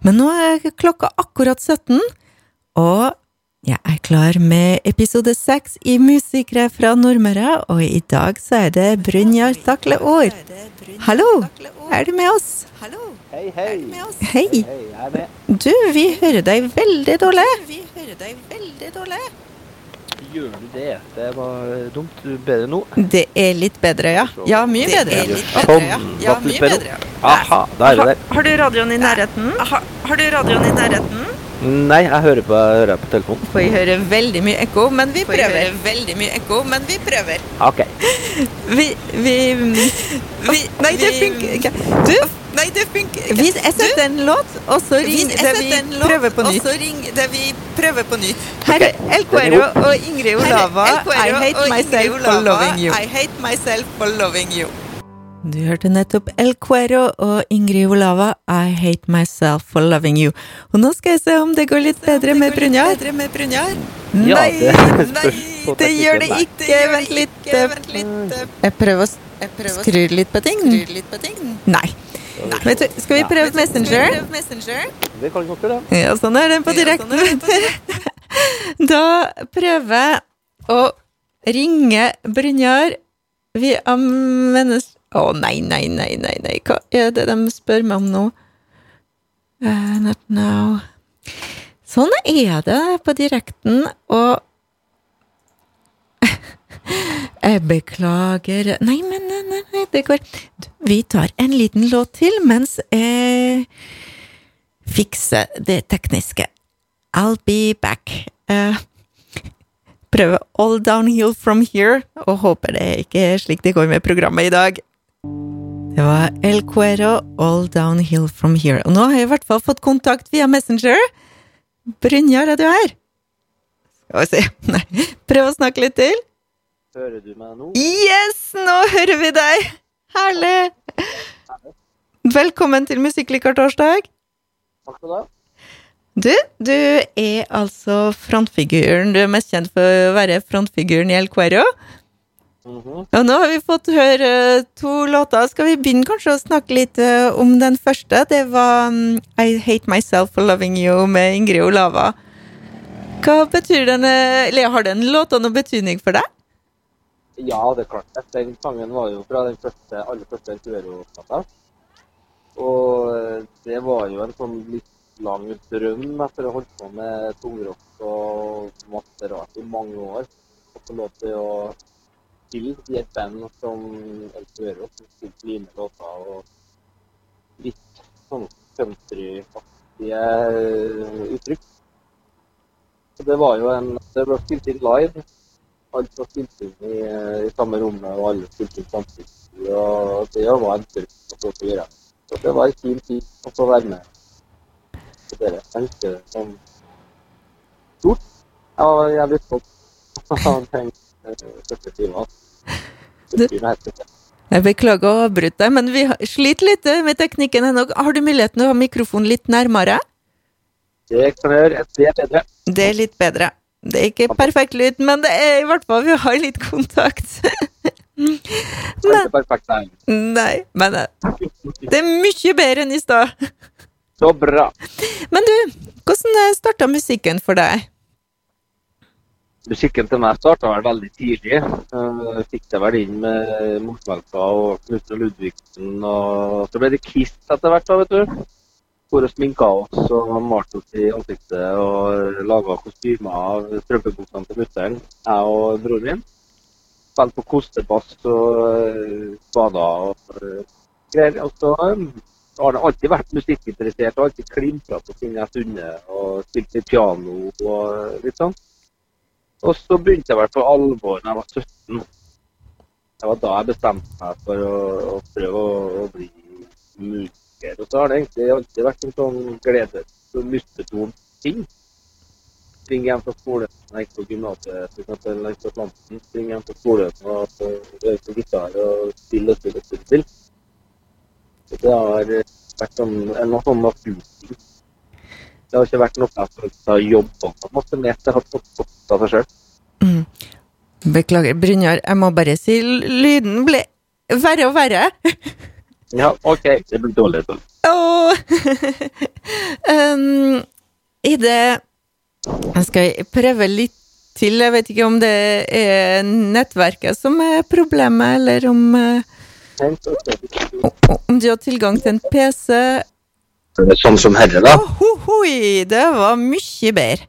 Men nå er klokka akkurat 17, og jeg er klar med episode seks i Musikere fra Nordmøre, og i dag så er det Brynjar Takle. Hallo, er du med oss? Hei, hei. Hei. hører deg veldig dårlig! Du, vi hører deg veldig dårlig. Gjør du det? Det var dumt. Bedre nå? Det er litt bedre, ja. Ja, mye bedre. Sånn. Ja, ja du mye bedre. Aha, da er det der. Har du radioen i nærheten? Har du radioen i nærheten? Nei, jeg hører på, jeg hører på telefonen. Får jeg høre veldig mye ekko, men vi prøver. veldig mye ekko, men vi prøver. Ok. Vi, vi, vi Nei, det funker ikke. Du, nei, det funker ikke. Vi, jeg setter en låt, og så ring det vi prøver på nytt. Og så ring det vi prøver på nytt. Her er El Cuero og Ingrid Olava. I hate myself for loving you. I hate myself for loving you. Du hørte nettopp El Cuero og Ingrid Olava, I hate myself for loving you. Og nå skal jeg se om det går litt bedre med Brunjar. Ja, Nei, det nei, det gjør det ikke. Vent litt. eh, Jeg prøver å skru litt på ting. Nei. Vet du, skal vi prøve Messenger? Det kan dere, da. Ja, sånn er den på direkten. Da prøver jeg å ringe Brynjar via menneske... Å, nei, nei, nei, nei, nei. Hva er det de spør meg om nå? Uh, not now. Sånn er det på direkten, og Jeg beklager Nei, men nei, nei, nei, det går Vi tar en liten låt til mens jeg fikser det tekniske. I'll be back. Uh, prøve all downhill from here, og håper det ikke er slik det går med programmet i dag. Det var El Cuero, all downhill from here. Og nå har jeg i hvert fall fått kontakt via Messenger. Brynjar, er du her? Skal vi se Nei, prøv å snakke litt til. Hører du meg nå? Yes, nå hører vi deg! Herlig! Velkommen til Musikklikar torsdag. Takk skal du ha. Du, du er altså frontfiguren. Du er mest kjent for å være frontfiguren i El Cuero. Og nå har vi fått høre eh, to låter. Skal vi begynne kanskje å snakke litt eh, om den første? Det var mm, I Hate Myself for Loving You med Ingrid Olava. Hva betyr den, Eller har den låta noen betydning for deg? Ja, det er klart. Den sangen var jo fra den første, aller første Elcuero-plata. Og eh, det var jo en sånn litt lang drøm etter å ha holdt på med tungrock og masse rart i mange år. Og få lov til å spille i et band som Elcuero, som spilte mine låter og litt sånn countryaktige eh, uttrykk. Så det var jo en Det ble spilt inn live alt var spilt inn i, i samme rommet, og alle spilte inn samtidig. Og det var en drøm å få gjøre. Så det var en fin tid å få være med på dere. Jeg tenkte det som stort. Jeg var jævlig stolt av den eh, første timen. Det- Det helt. Jeg beklager å avbryte deg, men vi sliter litt eh, med teknikken ennå. Har du muligheten til å ha mikrofonen litt nærmere? Det kan jeg gjøre. Det er bedre. Det er litt bedre. Det er ikke perfekt lyd, men det er i hvert fall vi har litt kontakt. Ikke perfekt nei. Nei, men eh, det er mye bedre enn i stad. Så bra. Men du, hvordan starta musikken for deg? Musikken til meg starta vel veldig tidlig. Eh, Jeg fikk det vel inn med Motmelka og Knut og Ludvigsen. Og så ble det Kiss etter hvert, da, vet du. Hvor og sminka oss og malte oss i ansiktet og laga kostymer av strømpebuksene til mutter'n. Jeg og broren min. Spilte på kostebass og eh, bada og eh, greier. Og så eh, har det alltid vært musikkinteressert og alltid klimpra på ting jeg har funnet. Og spilt litt piano og litt sånn. Og så begynte jeg vel for alvor da jeg var 17. Det var da jeg bestemte meg for å, å prøve å, å bli musiker. Og så har det egentlig alltid vært en sånn glede og noen ting. Springe hjem fra skolen jeg gikk på gymnaset, f.eks. på Atlanten. Springe hjem fra skolen og øve på gitar og spille og spille og spille. det har vært en, en sånn naturting. Det har ikke vært noe jeg følt har jobba på en måte med. Det har fått godt av seg sjøl. Mm. Beklager, Brynjar, jeg må bare si lyden ble verre og verre. Ja, OK. Det blir dårlig. dårlig. Oh. Um, I det Jeg skal prøve litt til. Jeg vet ikke om det er nettverket som er problemet, eller om, uh, om du har tilgang til en PC. Er sånn som herre, da. Ahohoi, det var mye bedre.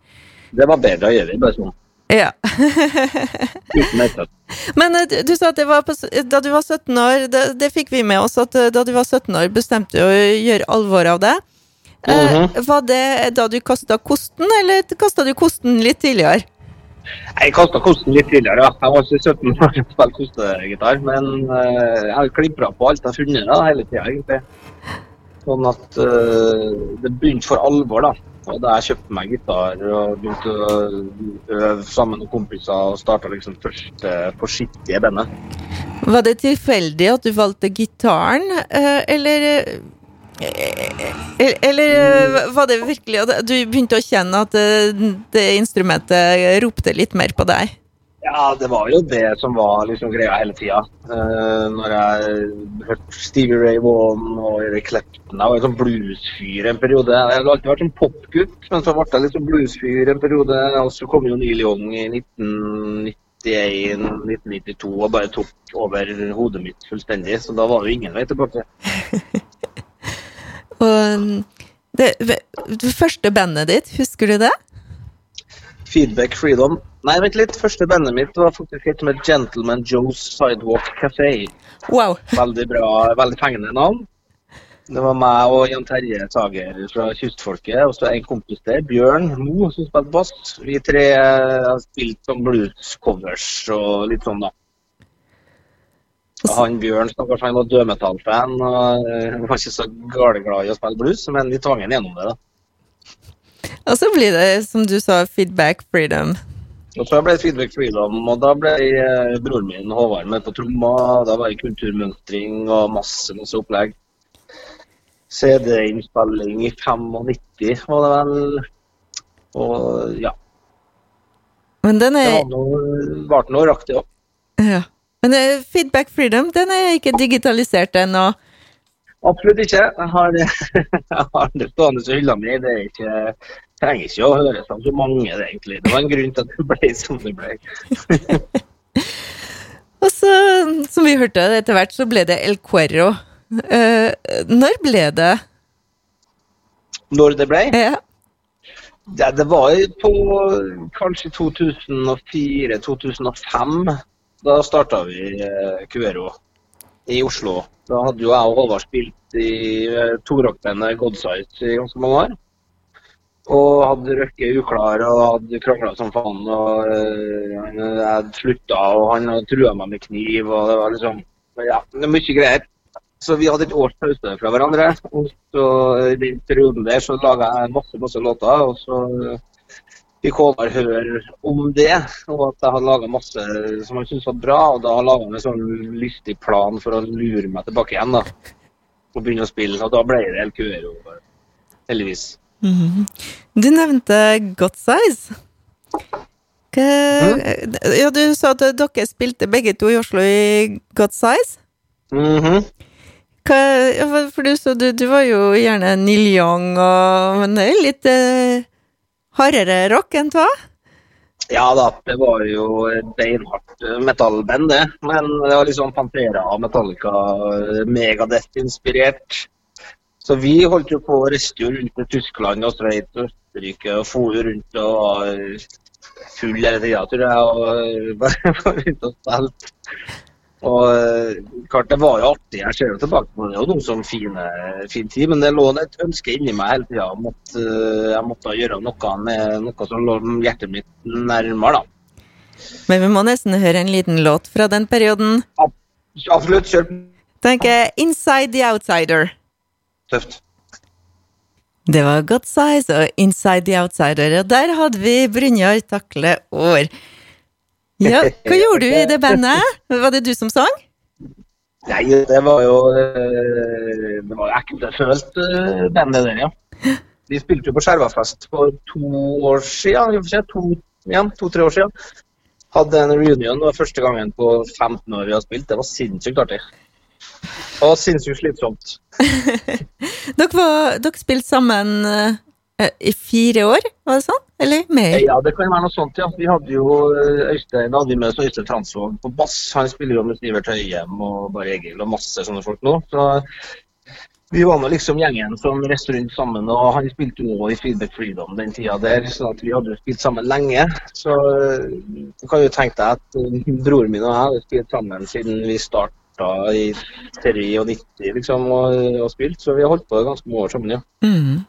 Det var bedre, å gjøre, bare sånn. Ja. Men uh, du sa at det var på, da du var 17 år, det, det fikk vi med oss, at uh, da du var 17 år bestemte du å gjøre alvor av det. Uh, Mhm. Var det da du kasta kosten, eller kasta du kosten litt tidligere? Jeg kasta kosten litt tidligere, ja. Jeg var ikke 17 år og spilte kostegitar, men eh, jeg har klimpra på alt jeg har funnet da, hele tida, egentlig. Sånn at uh, det begynte for alvor, da. Og da jeg kjøpte meg gitar og begynte å øve sammen med kompiser og starta liksom første forsiktige bandet. Var det tilfeldig at du valgte gitaren, eh, eller eh, Eller var det virkelig at du begynte å kjenne at det instrumentet ropte litt mer på deg? Ja, det var jo det som var liksom greia hele tida. når jeg hørte Stevie Ray Vaughan og Eric Clepton Jeg var en sånn bluesfyr en periode. Jeg hadde alltid vært en popgutt, men så ble jeg sånn bluesfyr en periode. Og så kom jo Neil Young i 1991-1992 og bare tok over hodet mitt fullstendig. Så da var det jo ingen vei tilbake. Og det, det første bandet ditt, husker du det? Feedback Freedom. Nei, vent litt. Første bandet mitt var faktisk helt med Gentleman Joe's Sidewalk Café. Wow. Veldig bra, veldig fengende navn. Det var meg og Jan Terje Sager fra Kystfolket, og så en kompis der, Bjørn Mo, som spilte bass. Vi tre har spilt som blues-covers og litt sånn, da. Han Bjørn stakkars, han var dødmetallfan og eh, var ikke så galeglad i å spille blues, men vi tvang ham gjennom det, da. Og så blir det, som du sa, feedback freedom. Og så ble det Feedback Freedom, og da ble jeg, broren min Håvard med på tromma. Da var det kulturmønstring og masse, masse opplegg. CD-innspilling i 95 var det vel. Og ja. Men den Det er var noe, varte noe raktig òg. ja. Men eh, feedback freedom, den er ikke digitalisert ennå. Absolutt ikke. Jeg har, jeg har det stående i hylla mi. Det ikke, trenger ikke å høres av så mange, det egentlig. Det var en grunn til at det ble som det ble. Og så, som vi hørte etter hvert, så ble det El Cuerro. Uh, når ble det? Når det ble? Ja. Det, det var på kanskje 2004-2005. Da starta vi eh, Cuero i Oslo. Da hadde jo jeg og Håvard spilt i eh, torockbandet Godsize i ganske mange år. Og hadde røkket uklar og hadde krangla som faen. og eh, Jeg hadde slutta, og han hadde trua meg med kniv. og Det var liksom Ja, det var mye greier. Så vi hadde et års pause fra hverandre. Og så i den perioden der så laga jeg masse, masse låter. Og så fikk Håvard høre om det, og at jeg hadde laga masse som han syntes var bra. Og da laga han en sånn lystig plan for å lure meg tilbake igjen, da. Og begynne å spille. Og da ble det El Cuero, heldigvis. Mhm. Du nevnte God Size. Hva, ja, du sa at dere spilte begge to i Oslo i God Size. Mhm. Hva, for du, så du, du var jo gjerne Neil Young, og, men det er litt eh, hardere rock enn hva? Ja da, det var jo beinhardt eh, metallband, det. Men det var liksom Pantera og Metallica, eh, Megadeth-inspirert. Så vi holdt jo på å reiste rundt til Tyskland og Sveits og Østerrike og for rundt og var full hele tida, tror jeg. Og bare var rundt og spilte. Og eh, klart, det var jo artig. Jeg ser jo tilbake på det. Det var noe som fine, fin tid, men det lå et ønske inni meg hele tida om at eh, jeg måtte gjøre noe med noe som lå hjertet mitt nærmere, da. Men vi må nesten høre en liten låt fra den perioden. Absolutt. Kjør Tenker Inside the Outsider. tøft. Det var God Size og Inside the Outsider, og der hadde vi Brynjar Takle År. Ja, hva gjorde du i det bandet? Var det du som sang? Nei, det var jo eh, Det var jo ektefølt eh, band, det der, ja. Vi spilte jo på Skjervafest for to år siden. To, ja, to-tre år siden. Hadde en reunion. Det var første gangen på 15 år vi har spilt. Det var sinnssykt artig. Og sinnssykt slitsomt. Dere, var, dere spilte sammen eh, eh, i fire år, var det sånn? Eller mer? Ja, det kan være noe sånt, ja. Vi hadde jo eh, Øystein hadde med oss Øystein Transvåg på bass. Han spiller jo med Sivert Høyem og Bare Egil og masse sånne folk nå. Så vi var nå liksom gjengen som reiste rundt sammen, og han spilte jo også i Feedback Freedom den tida der, så at vi hadde spilt sammen lenge. Så du kan jo tenke deg at uh, broren min og jeg hadde spilt sammen siden vi starta i 93 liksom, og, og spilt, så vi har holdt på ganske mange år sammen, ja. Mm.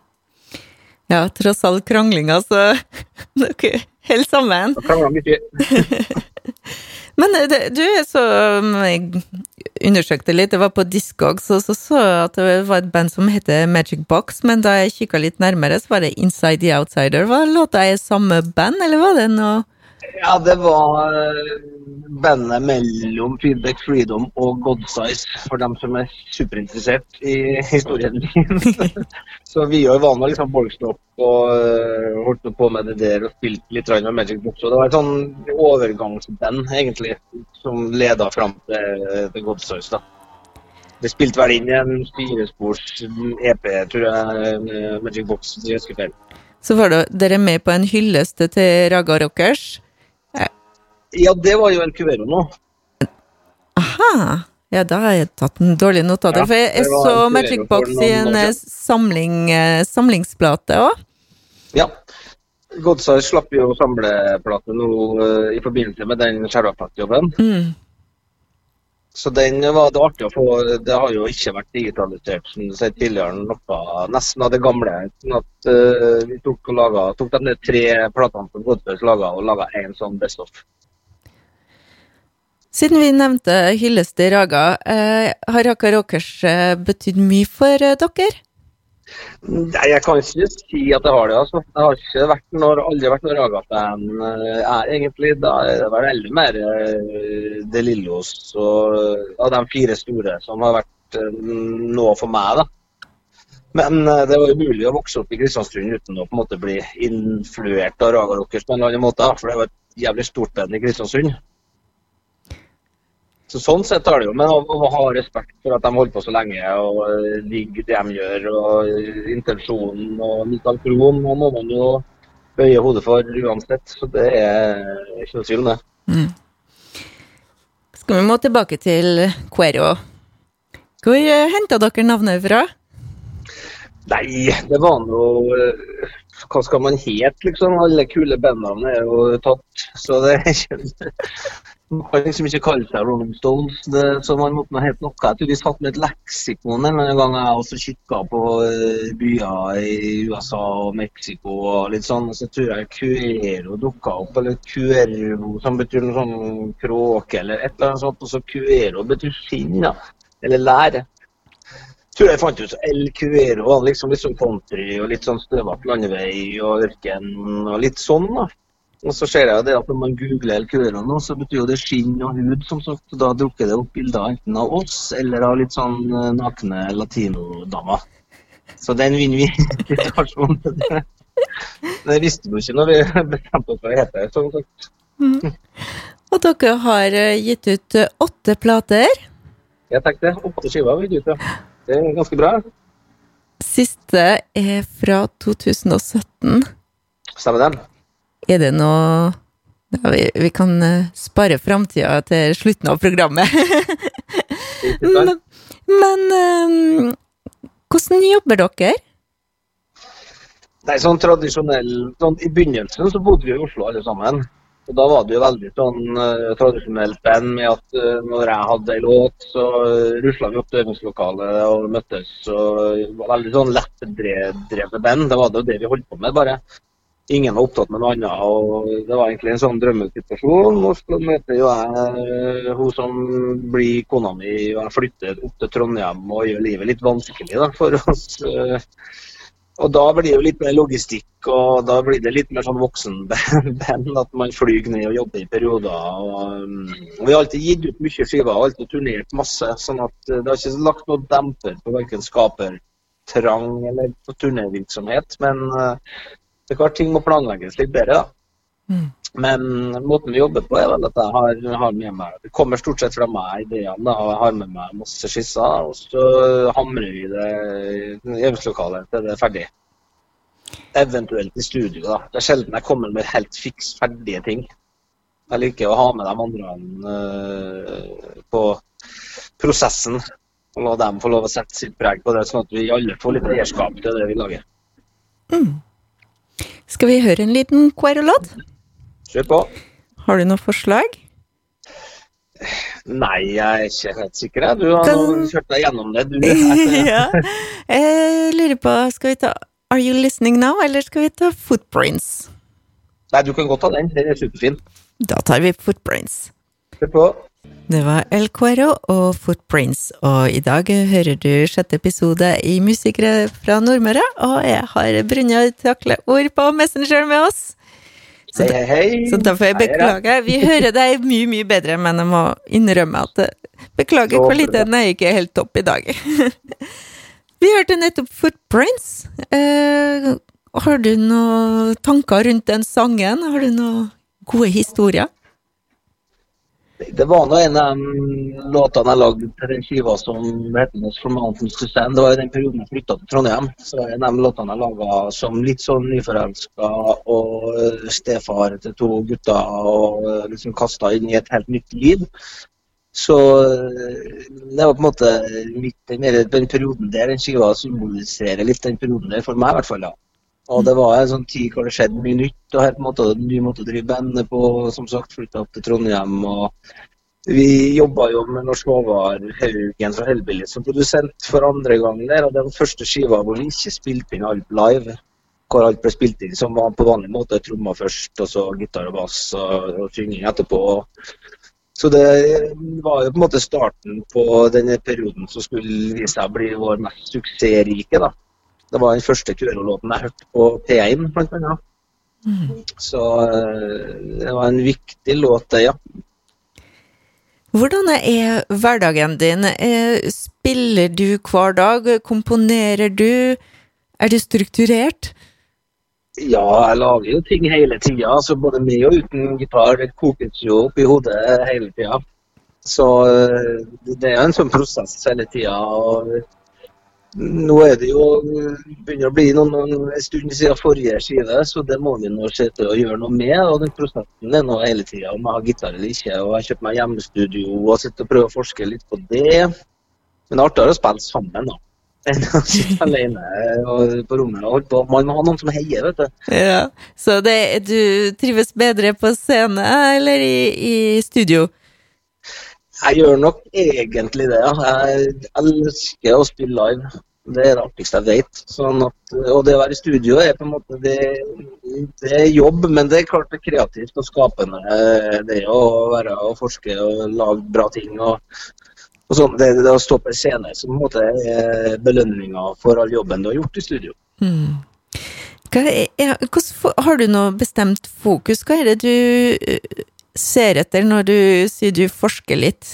Ja, tross all kranglinga, så dere holder sammen. Men eh, det, du er så um, Jeg undersøkte litt, det var på Discogs og så så at det var et band som heter Magic Box, men da jeg kikka litt nærmere, så var det Inside the Outsider. Var låta i samme band, eller var det noe Ja, det var eh, bandet mellom Feedback Freedom og Godsize, for dem som er superinteressert i historien min. så vi var nå liksom Borgstop og uh, holdt på med det der og spilte litt med Magic Box. Og det var et sånn overgangsband, egentlig, som leda fram til, til Godsize. da. Det spilte vel inn en firespors EP, tror jeg, Magic Box. Så var dere med på en hyllest til Raga Rockers? Ja, det var jo en Cuvero nå. Aha. Ja, da har jeg tatt en dårlig note av det. Ja, for jeg, jeg så Magic Box i en eh, samling, eh, samlingsplate òg. Ja. Godsar slapp jo samleplate nå uh, i forbindelse med den skjervaplatejobben. Mm. Så den var det artig å få. Det har jo ikke vært digitalisert som du sier tidligere, noe nesten av det gamle. sånn at uh, Vi tok, og laget, tok de tre platene som Godsar laga, og laga én sånn Best of. Siden vi nevnte hyllest i Raga, eh, har Raka Rockers eh, betydd mye for eh, dere? Nei, Jeg kan ikke si at jeg har det. altså. Jeg har ikke vært noe, aldri vært noen Raga-fan jeg egentlig. Da er det vel veldig mer De Lillos og av de fire store som har vært noe for meg. da. Men det var jo mulig å vokse opp i Kristiansund uten å på en måte bli influert av Raga Rockers på en eller annen måte. For det var et jævlig stort band i Kristiansund. Så Sånn sett har det jo, men å, å, ha respekt for at de holder på så lenge og ligger det de gjør, og intensjonen og Michael Krohn må man jo bøye hodet for uansett. Så det er ikke noe tvil om det. Mm. Skal vi må tilbake til Quero. Hvor henta dere navnet fra? Nei, det var noe Hva skal man hete, liksom? Alle kule bandnavn er jo tatt. Så det er ikke kan liksom ikke kalle seg Rolling Stones, det, så man måtte hete noe. Jeg tror vi satt med et leksikon en gang jeg også kikka på uh, byer i USA og Mexico og litt sånn. Så tror jeg Cuero dukka opp, eller Cuero som betyr noe sånn kråke eller et eller annet sånt. Og så Cuero betyr skinn, da. Eller lære. Tror jeg fant ut El Cuero liksom litt sånn country og litt sånn støvete landevei og ørken og litt sånn, da. Og så ser jeg jo det at når man googler El Cuero så betyr jo det skinn og hud, som sagt. Og da dukker det opp bilder enten av oss eller av litt sånn eh, nakne latinodamer. Så den vinner vi invitasjon til det. Det visste vi ikke når vi bestemte oss for å hete det, sagt. Mm. Og dere har eh, gitt ut eh, åtte plater? Jeg tenkte åtte skiver har vi gitt ut, ja. Det er ganske bra. Siste er fra 2017. Stemmer den. Er det noe ja, vi, vi, kan uh, spare framtida til slutten av programmet. men, men um, hvordan jobber dere? Nei, sånn tradisjonell sånn, I begynnelsen så bodde vi i Oslo alle sammen. Og Da var det jo veldig sånn uh, tradisjonelt band med at uh, når jeg hadde ei låt, så uh, rusla vi opp til øvingslokalet og møttes. og det var Veldig sånn lettdrevet band. Det var det jo det vi holdt på med, bare ingen var opptatt med noe annet. og Det var egentlig en sånn drømmesituasjon. Og så møter jo jeg eh, hun som blir kona mi, og jeg flytter opp til Trondheim og gjør livet litt vanskelig da, for oss. Eh. Og da blir det jo litt mer logistikk, og da blir det litt mer sånn voksenband. At man flyr ned og jobber i perioder. Og, mm, og vi har alltid gitt ut mye skiver, alltid turnert masse. sånn at det har ikke lagt noe demper på verken skapertrang eller på turnévirksomhet. Men uh, det er ting må planlegges litt bedre, da. Mm. Men måten vi jobber på, er vel at jeg har, har med meg Det kommer stort sett fra meg, ideene. da, og Jeg har med meg masse skisser, og så hamrer vi det i øvingslokalet til det er ferdig. Eventuelt i studio, da. Det er sjelden jeg kommer med helt fiks ferdige ting. Jeg liker å ha med de andre uh, på prosessen. Og la dem få lov å sette sitt preg på det, sånn at vi alle får litt eierskap til det vi lager. Mm. Skal vi høre en liten Quero-låt? Kjør på. Har du noe forslag? Nei, jeg er ikke helt sikker. Du har kan... kjørt deg gjennom det, du. ja. Jeg lurer på, skal vi ta Are You Listening Now, eller skal vi ta Footprints? Nei, du kan godt ta den. Den er superfin. Da tar vi Footprints. Kjør på. Det var El Cuero og Footprints, og i dag hører du sjette episode i Musikere fra Nordmøre, og jeg har Brynjar Takle-ord på Messenger med oss. Så, hei, hei, så da får jeg beklage. Vi hører deg mye, mye bedre, men jeg må innrømme at beklager, kvaliteten er ikke helt topp i dag. Vi hørte nettopp Footprints. Eh, har du noen tanker rundt den sangen? Har du noen gode historier? Det var nå en av de låtene jeg lagde til den skiva som heter Nos from Mountains to Stand. Det var i den perioden jeg flytta til Trondheim. Så en av de låtene jeg laga som litt sånn nyforelska og stefar til to gutter. Og liksom kasta inn i et helt nytt liv. Så det var på en måte litt mer den perioden der den skiva symboliserer litt den perioden der, for meg i hvert fall. ja. Og det var en sånn tid hvor det skjedde mye nytt, og her på en måte måte å drive bandet på. Som sagt, flytta opp til Trondheim. og Vi jobba jo med Norsk Håvard Haugen fra Hellbilly som produsent for andre gang der. Og det var første skiva hvor vi ikke spilte inn alt live. Hvor alt ble spilt inn som var på vanlig måte. Trommer først, og så gitar og bass og, og synging etterpå. Så det var jo på en måte starten på denne perioden som skulle vise seg å bli vår mest suksessrike. da. Det var den første Kuro-låten jeg hørte på P1, blant annet. Mm. Så eh, det var en viktig låt, det, ja. Hvordan er hverdagen din? Eh, spiller du hver dag? Komponerer du? Er du strukturert? Ja, jeg lager jo ting hele tida. Altså både med og uten gitar. Det kokes jo opp i hodet hele tida. Så eh, det er en sånn prosess hele tida. Nå er det jo begynner å bli noen, noen en stund siden forrige skive, så det må vi nå se til å gjøre noe med. og Den prosessen er nå hele tida om jeg har gitar eller ikke. og Jeg har kjøpt meg hjemmestudio og sitter og prøver å forske litt på det. Men det er artigere å spille sammen da, enn å sitte alene på rommet. og holde på. Man må ha noen som heier, vet du. Ja, Så det, du trives bedre på scene eller i, i studio? Jeg gjør nok egentlig det, ja. Jeg elsker å spille live. Det er det artigste jeg vet. Sånn at, og det å være i studio er på en måte det, det, er jobb, men det er klart det er kreativt og skapende. Det å være og forske og lage bra ting. og, og sånn, det, det, å stå på en scene på en måte er belønninga for all jobben du har gjort i studio. Mm. Er, hvordan, har du noe bestemt fokus? Hva er det du ser etter når du sier du forsker litt?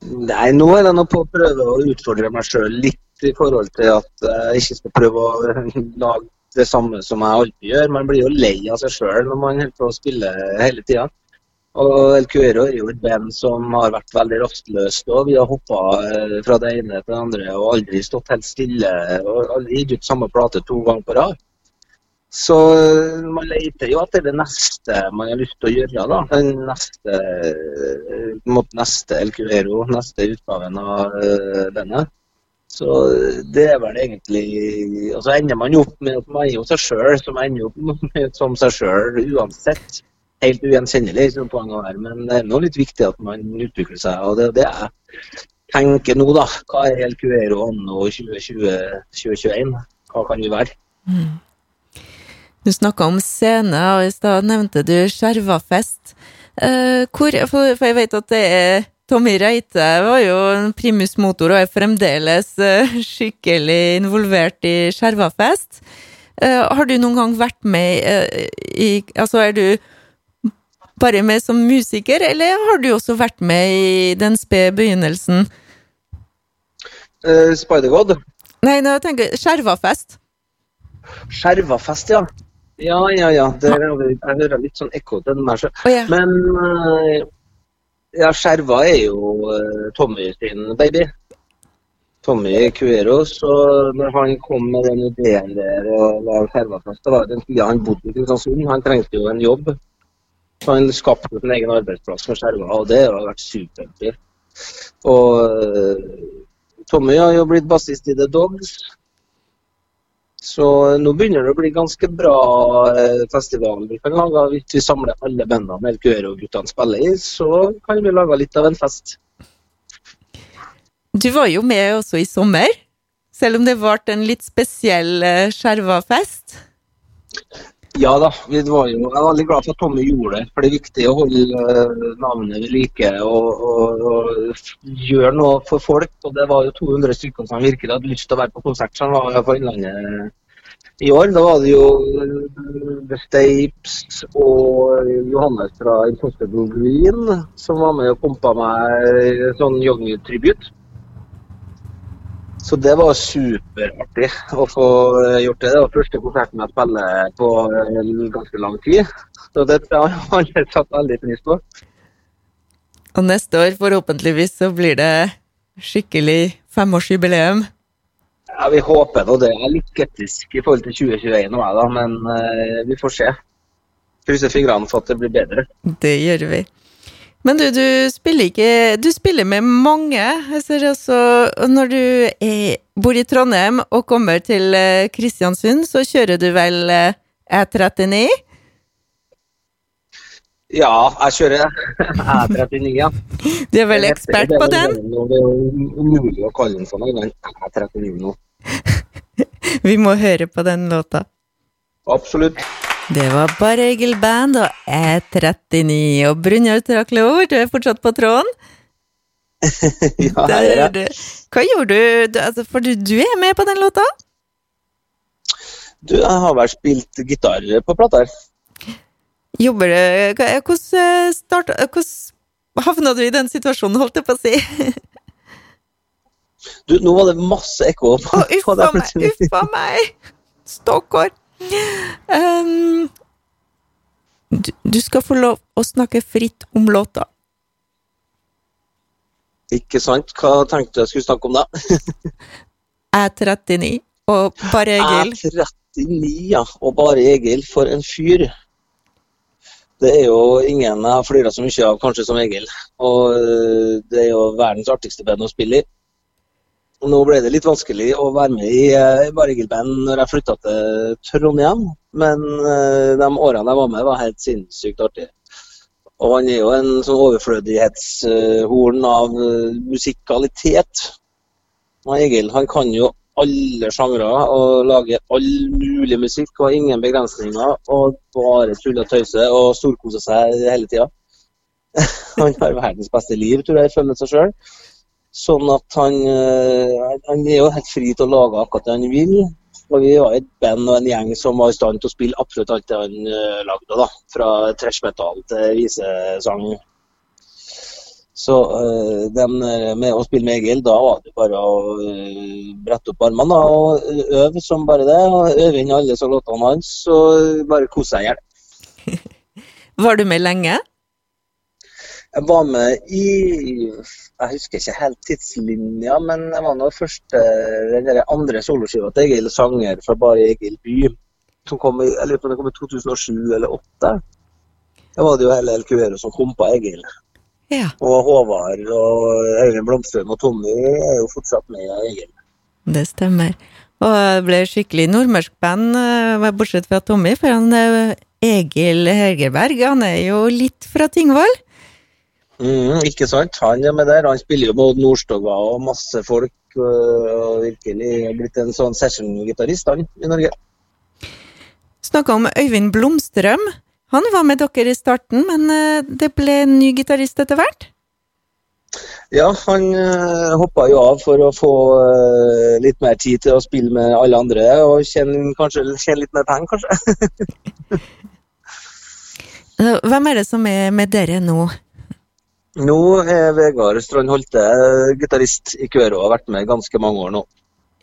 Nei, nå er det nå på å prøve å utfordre meg sjøl litt i forhold til at jeg ikke skal prøve å lage det samme som jeg alltid gjør. Man blir jo lei av seg sjøl når man holder på å spille hele tida. Og El Cuero er jo et band som har vært veldig rastløst. og Vi har hoppa eh, fra det ene til det andre og aldri stått helt stille. og Aldri gitt ut samme plate to ganger på rad. Så eh, man leter jo etter det neste man har lyst til å gjøre. da. Den neste, eh, mot neste El Cuvero, neste utgaven av denne. bandet. Så det er vel egentlig Og så ender man jo opp med at man er jo seg sjøl, som ender opp med, som seg sjøl uansett. Helt ugjenkjennelig, som poenget her. Men det er nå litt viktig at man utvikler seg. Og det er det jeg tenker nå, da. Hva er El Cuvero anno 2020-2021? Hva kan vi være? Mm. Du snakka om scene, og i stad nevnte du Skjervafest. Eh, hvor, for, for, jeg vet at det er Tommy Reite var jo en primus motor og er fremdeles eh, skikkelig involvert i Skjervafest. Eh, har du noen gang vært med eh, i Altså, er du bare med som musiker, eller har du også vært med i den spede begynnelsen? Uh, Spider-God? Nei, nå tenker jeg Skjervafest. Skjervafest, ja. Ja, ja, ja. Det, jeg hører litt sånn ekko til den der. Oh, ja. Men uh, ja, skjerva er jo uh, Tommy sin baby. Tommy Cueros. Og når han kom med den ideen der og la skjerva fast, det var den tida han bodde i Kristiansund. Han trengte jo en jobb. Så han skapte sin egen arbeidsplass for skjerva, og det har vært superartig. Og eh, Tommy har jo blitt bassist i The Dogs. Så nå begynner det å bli ganske bra eh, festival vi kan lage. Hvis vi samler alle bandene med Cuero-guttene spiller i, så kan vi lage litt av en fest. Du var jo med også i sommer, selv om det ble en litt spesiell eh, skjerva fest. Ja da, vi var jo, jeg er veldig glad for at Tommy gjorde det. For det er viktig å holde eh, navnet ved like og, og, og gjøre noe for folk. Og det var jo 200 stykker som virkelig hadde lyst til å være på konsert. som var på Innlandet i år. Da var det jo eh, The Stapes og Johannes fra Impossible Green som var med og pumpa meg sånn young-tribute. Så det var superartig å få gjort det. Det var første konserten jeg spiller på ganske lang tid. Så det har alle satt veldig pris på. Og neste år, forhåpentligvis, så blir det skikkelig femårsjubileum. Ja, Vi håper nå det. Jeg er litt skeptisk i forhold til 2021 nå, da, men uh, vi får se. Krysser fingrene for at det blir bedre. Det gjør vi. Men du, du spiller ikke Du spiller med mange. Jeg ser også Når du er, bor i Trondheim og kommer til eh, Kristiansund, så kjører du vel eh, E39? Ja, jeg kjører E39, ja. Du er vel ekspert på den? Det er jo umulig å kalle den sånn engang. E39 nå. Vi må høre på den låta. Absolutt. Det var bare Egil Band og E39 og Brynjar Traklor, du er fortsatt på tråden? ja, Der du. Hva gjorde du? du altså, for du, du er med på den låta? Du, jeg har vel spilt gitar på plater. Jobber du Hvordan starta Hvordan havna du i den situasjonen, holdt jeg på å si? Du, nå var det masse ekko på, uffa meg, uffa meg! Stakkar. Um, du, du skal få lov å snakke fritt om låta. Ikke sant? Hva tenkte du jeg skulle snakke om da? Er 39 og bare Egil. Er 39, ja. Og bare Egil. For en fyr. Det er jo ingen jeg har flira så mye av, kanskje, som Egil. Og øh, det er jo verdens artigste band å spille i. Nå ble det litt vanskelig å være med i uh, Bare Egil-band når jeg flytta til Trondheim, men øh, de årene jeg var med, var helt sinnssykt artige. Og han er jo en sånn overflødighetshorn av øh, musikalitet. Og Egil han kan jo alle sjangre og lager all mulig musikk og ingen begrensninger. Og bare tuller og tøyser og storkoser seg hele tida. han har verdens beste liv, tror jeg, ifølge seg sjøl. Sånn at han, eh, han er jo helt fri til å lage akkurat det han vil. Og vi var et band og en gjeng som var i stand til å spille absolutt alt det han eh, lagde. da, Fra trash metal til visesang. Så øh, den med å spille med Egil, da var det bare å brette opp armene og øve som bare det. og Øve inn alle så låtene hans og bare kose seg i hjel. Var du med lenge? Jeg var med i Jeg husker ikke helt tidslinja, men jeg var nå første den der andre soloskiva til Egil Sanger fra Bare Egil by. Som kom i, jeg lurer på om det kom i 2007 eller 2008. Da var det jo hele LQR som kompa Egil. Ja, Og Håvard og Øyvind Blomstrøm og Tommy er jo fortsatt med i Egil. det stemmer. Og det ble skikkelig nordmørsk band, eh, bortsett fra Tommy, for han Egil Hegerberg, han er jo litt fra Tingvoll. Mm, ikke sant? Han er med der. Han spiller jo med Odd Nordstoga og masse folk. øh, Og virkelig blitt en sånn session-gitarist, han, i Norge. Snakka om Øyvind Blomstrøm. Han var med dere i starten, men eh, det ble en ny gitarist etter hvert? Ja, han øh, hoppa jo av for å få øh, litt mer tid til å spille med alle andre og tjene, kanskje, tjene litt mer penger, kanskje. Hvem er det som er med dere nå? Nå er Vegard Strand Holte øh, gitarist i Køro og har vært med ganske mange år nå.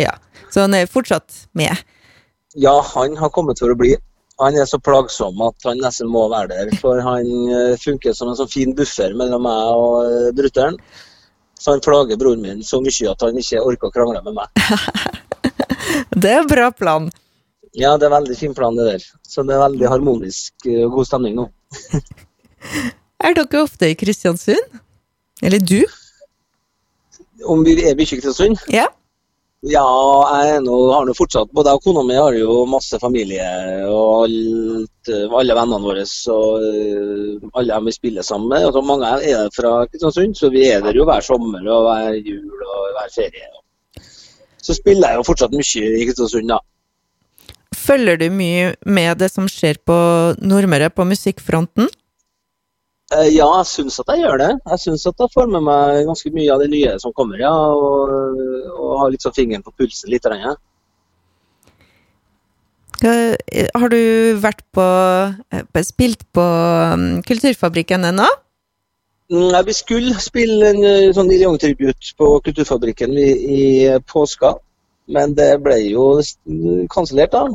Ja, så han er fortsatt med. Ja, han har kommet for å bli. Han er så plagsom at han nesten må være der. For han øh, funker som en sånn fin buffer mellom meg og brutter'n. Så han plager broren min så mye at han ikke orker å krangle med meg. Det er en bra plan. Ja, det er en veldig fin plan, det der. Så det er veldig harmonisk og god stemning nå. er dere ofte i Kristiansund? Eller du? Om vi er mye i Kristiansund? Ja. Ja, jeg nå, har nå fortsatt Både jeg og kona mi har jo masse familie og alt, alle vennene våre. Og eh, alle dem vi spiller sammen med. Altså, mange er fra Kristiansund, så vi er der jo hver sommer og hver jul og hver ferie. Så spiller jeg jo fortsatt mye i Kristiansund, da. Følger du mye med det som skjer på Nordmøre på musikkfronten? Eh, ja, jeg syns at jeg gjør det. Jeg syns at jeg får med meg ganske mye av det nye som kommer, ja. Og, og har sånn fingeren på pulsen litt. Ja. Har du vært på eh, spilt på mm, Kulturfabrikken ennå? Nei, vi skulle spille en eh, sånn Neil Young-tribut på Kulturfabrikken i, i, påska, men det ble jo kansellert, da.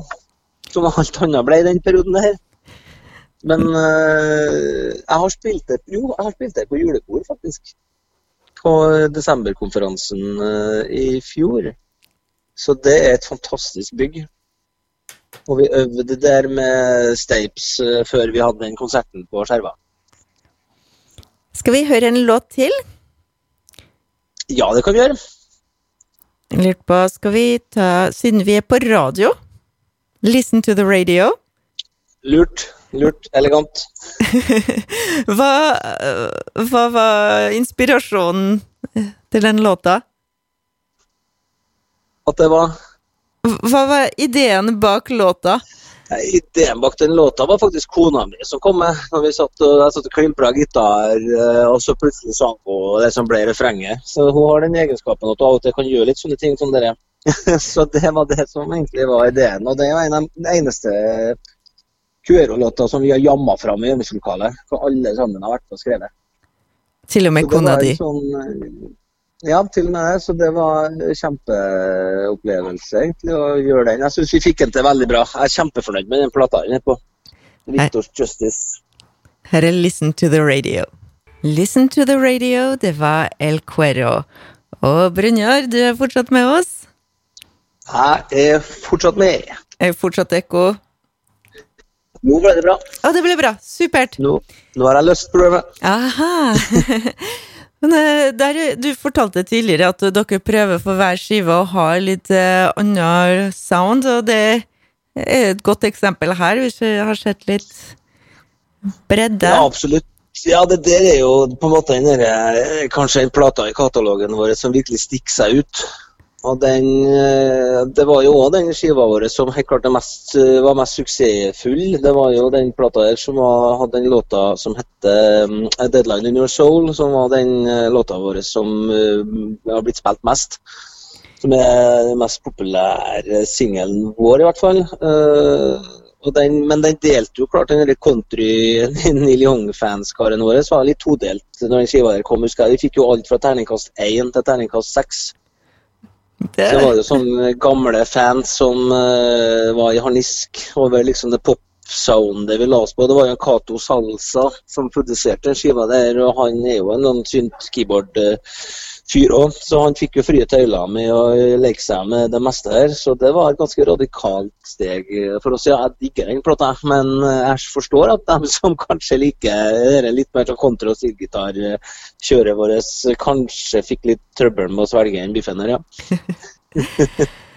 Som alt annet ble i den perioden her. Men uh, jeg har spilt det jo, jeg har spilt det på julekor, faktisk. På desemberkonferansen uh, i fjor. Så det er et fantastisk bygg. Og vi øvde der med Stapes uh, før vi hadde den konserten på Skjerva. Skal vi høre en låt til? Ja, det kan vi gjøre. Jeg lurte på, skal vi ta Siden vi er på radio, listen to the radio. Lurt. Lurt. Elegant. hva, hva var inspirasjonen til den låta? At det var Hva var ideen bak låta? Ideen bak den låta var faktisk kona mi som kom med. Når vi satt og, jeg satt og klimpra gitar, eh, og så plutselig sang hun det som ble refrenget. Så hun har den egenskapen at hun av og til kan gjøre litt sånne ting som dere. så det var det som egentlig var ideen. Og det er en av de eneste Cuero-låta som vi har jamma fram i øvingslokalet. For alle sammen har vært på og skrevet. Til og med kona di? Sånn, eh, ja, til og med det. Så det var en kjempeopplevelse egentlig å gjøre den. Jeg syns vi fikk den til veldig bra. Jeg er kjempefornøyd med den plata den er på. Victor's Justice. Her er Listen to the Radio. Listen to the Radio, det var El Cuero. Og Brynjar, du er fortsatt med oss? Jeg er fortsatt med. Er fortsatt ekko? Nå ble det bra. Å, det ble bra. Supert. Nå, nå har jeg løst problemet. Aha. Men eh, der, Du fortalte tidligere at dere prøver for hver skive å ha litt uh, annen sound, og det er et godt eksempel her, hvis vi har sett litt bredde. Ja, absolutt. Ja, det der er jo på en måte den der, eh, kanskje en plata i katalogen vår som virkelig stikker seg ut. Og den, eh, Det var jo òg den skiva vår som helt klart mest, eh, var mest suksessfull. Det var jo den plata der som var, hadde den låta som heter um, 'Deadline in Your Soul', som var den låta vår som uh, har blitt spilt mest. Som er den mest populære singelen vår, i hvert fall. Uh, den, men den delte jo klart den country Neil Young-fanskaren vår var litt todelt når den skiva der kom. Husker jeg. Vi fikk jo alt fra terningkast 1 til terningkast 6. Det... det var jo sånne gamle fans som uh, var i harnisk over liksom det pop-soundet vi la oss på. Det var jo en Cato Salsa som produserte den skiva der, og han er jo en sånn synt keyboard uh, fyr òg, så han fikk jo frie tøyler med å leke seg med det meste her. Så det var et ganske radikalt steg for oss. Ja, jeg digger den plata, men jeg forstår at de som kanskje liker litt mer sånn kontra- og stilgitarkjøret vårt, kanskje fikk litt trøbbel med å svelge den biffen her, ja.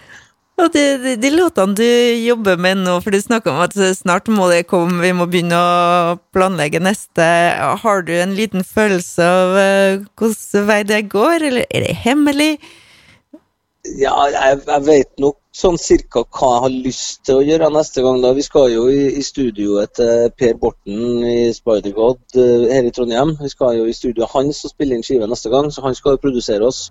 Og de, de, de, låtene du jobber med nå, for du snakker om at snart må det komme, vi må begynne å planlegge neste. Har du en liten følelse av hvilken hvordan vei det går, eller er det hemmelig? Ja, jeg, jeg vet nok sånn cirka hva jeg har lyst til å gjøre neste gang. da. Vi skal jo i, i studioet til Per Borten i Spider-God uh, her i Trondheim. Vi skal jo i studioet hans og spille inn skive neste gang, så han skal jo produsere oss.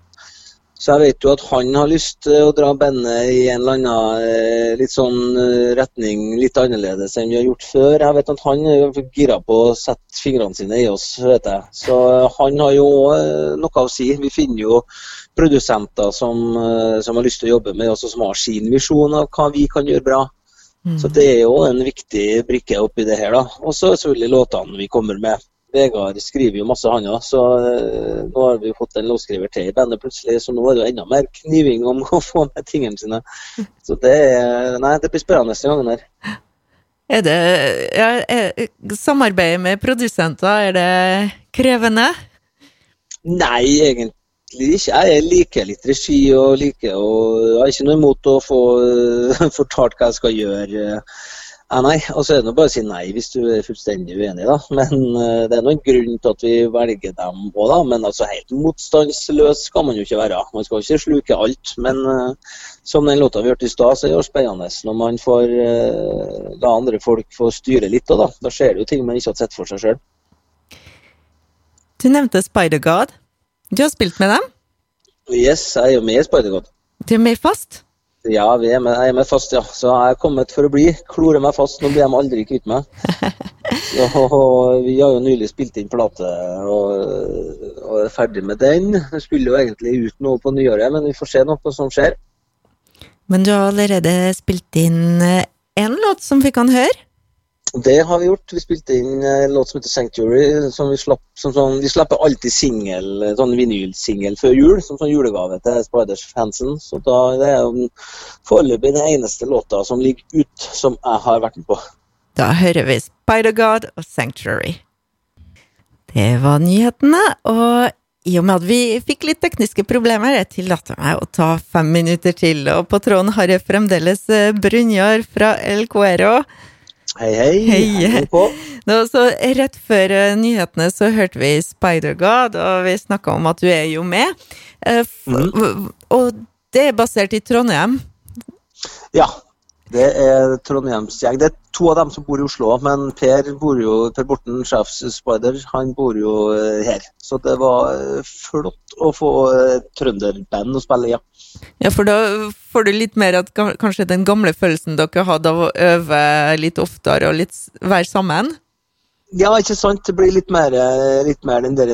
Så jeg vet jo at han har lyst til å dra bandet i en eller annen eh, litt sånn eh, retning, litt annerledes enn vi har gjort før. Jeg vet at han er gira på å sette fingrene sine i oss, vet jeg. Så eh, han har jo noe å si. Vi finner jo produsenter som, som har lyst til å jobbe med oss, og som har sin visjon av hva vi kan gjøre bra. Mm. Så det er jo en viktig brikke oppi det her, da. Og så selvfølgelig låtene vi kommer med. Vegard skriver jo masse, han òg. Så uh, nå har vi fått en låtskriver til i bandet plutselig, så nå er det jo enda mer kniving om å få med tingene sine. Så det, nei, det blir spennende denne gangen her. Er det er, Samarbeidet med produsenter, er det krevende? Nei, egentlig ikke. Jeg liker litt regi og liker og jeg har ikke noe imot å få fortalt hva jeg skal gjøre. Ja, nei, og så er det bare å si nei hvis du er fullstendig uenig, da. Men uh, det er noen grunn til at vi velger dem òg, da. Men altså helt motstandsløs skal man jo ikke være. Man skal ikke sluke alt. Men uh, som den låta vi hørte i stad, så er det spennende når man får uh, la andre folk få styre litt òg, da. Da skjer det jo ting man ikke har sett for seg sjøl. Du nevnte Spider-God. Du har spilt med dem? Yes, jeg er jo med i Spider-God. Du er med fast? Ja, vi er med, jeg er med fast, ja. Så jeg er kommet for å bli. Klorer meg fast. Nå blir de aldri kvitt meg. Så, vi har jo nylig spilt inn plate og, og er ferdig med den. Jeg skulle jo egentlig ut noe på nyåret, men vi får se noe som skjer. Men du har allerede spilt inn én eh, låt som vi kan høre? Det har vi gjort. Vi spilte inn en låt som heter 'Sanctuary'. som Vi slapp, som sånn, vi slipper alltid singel, sånn vinylsingel før jul, som sånn julegave til Spiders-fansen. Så da, det er foreløpig den eneste låta som ligger ut, som jeg har vært med på. Da hører vi Spider-God og 'Sanctuary'. Det var nyhetene, og i og med at vi fikk litt tekniske problemer, jeg tillater meg å ta fem minutter til, og på tråden har jeg fremdeles Brunjar fra El Cuero. Hei, hei. hei. Nå, så rett før eh, nyhetene så hørte vi Spider-God, og vi snakka om at du er jo med. Uh, mm. Og det er basert i Trondheim? Ja. Det er Trondheimsgjeng. Det er to av dem som bor i Oslo, men Per, bor jo, per Borten, sjefsspider, han bor jo eh, her. Så det var flott å få trønderband å spille, ja. Ja, for da får du litt mer at kanskje den gamle følelsen dere hadde av å øve litt oftere og litt være sammen? Ja, ikke sant. Det blir litt mer, litt mer den der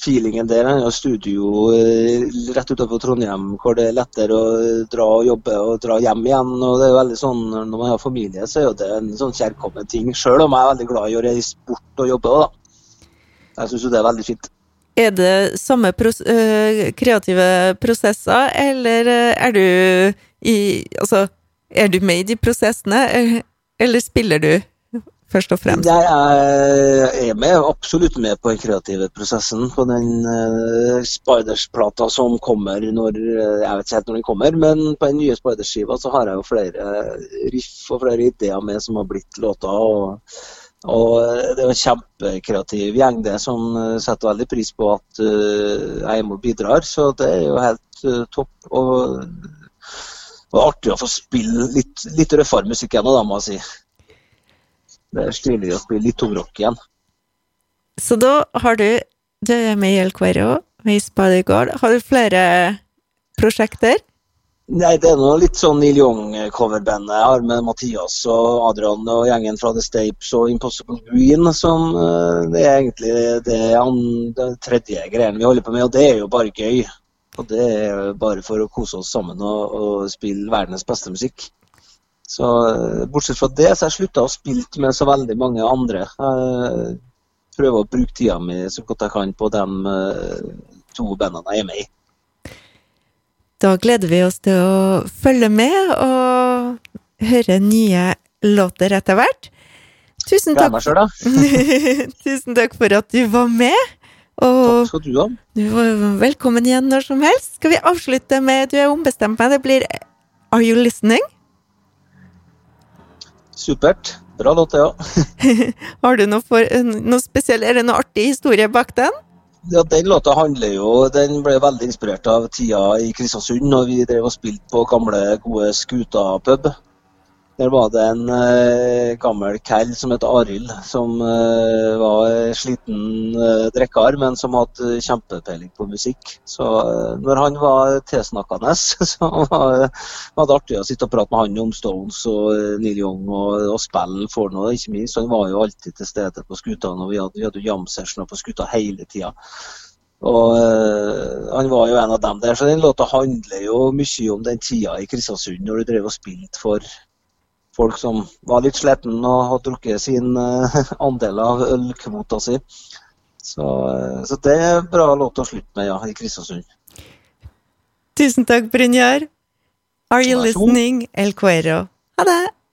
feelingen der. Har studio eh, rett utenfor Trondheim hvor det er lettere å dra og jobbe og dra hjem igjen. og det er jo veldig sånn, Når man har familie, så er det en sånn kjærkommen ting. Sjøl om jeg er veldig glad i å reise bort og jobbe. da. Jeg syns jo det er veldig fint. Er det samme pros kreative prosesser, eller er du i Altså, er du med i de prosessene, eller spiller du først og fremst? Jeg er med, absolutt med på den kreative prosessen. På den uh, Spiders-plata som kommer når Jeg vet ikke helt når den kommer, men på den nye Spiders-skiva så har jeg jo flere riff og flere ideer med som har blitt låter. og og Det er en kjempekreativ gjeng det som eh, setter veldig pris på at uh, Eimo bidrar. Så det er jo helt uh, topp. Og, og, artig å få spille litt, litt røffere musikk igjen, da, må jeg si. Det er stilig å spille litt tungrock igjen. Så da har du Du er med i El Cuero, med Spider-God. Har du flere prosjekter? Nei, det er noe litt sånn Neil Young-coverbandet jeg har med Mathias og Adrian og gjengen fra The Stapes og Impossible Green. Som uh, det er egentlig det, den tredje greien vi holder på med, og det er jo bare gøy. Og det er bare for å kose oss sammen og, og spille verdens beste musikk. Så uh, bortsett fra det, så har jeg slutta å spille med så veldig mange andre. Jeg prøver å bruke tida mi så godt jeg kan på de uh, to bandene jeg er med i. Da gleder vi oss til å følge med og høre nye låter etter hvert. Tusen takk. Selv, Tusen takk for at du var med. Og takk skal du ha. Du var velkommen igjen når som helst. Skal vi avslutte med Du er ombestemt meg. Det blir Are You Listening? Supert. Bra låt, ja. Har du noe, for, noe spesiell, er det noe artig historie bak den? Ja, Den låta handler jo Den ble veldig inspirert av tida i Kristiansund, når vi drev og spilte på gamle, gode Skuta pub. Der var det en uh, gammel kall som het Arild, som uh, var sliten uh, drikker, men som hadde kjempepeiling på musikk. Så når han var tilsnakkende, så var, var, det artig å sitte og prate med han om Stones og Neil Young og, og spille for noe, ikke minst. Han var jo alltid til stede på skuta, og vi hadde, vi hadde jam-sessioner på skuta hele tida. Og øh, Han var jo en av dem der, så den låta handler jo mye om den tida i Kristiansund, når du drev og spilte for folk som var litt sliten og hadde drukket sin uh, andel av ølkvota si. Så, eh, så det er bra låt å slutte med, ja, i Kristiansund. Tusen takk, Brynjar. Are you listening, El Cuero? Ha det!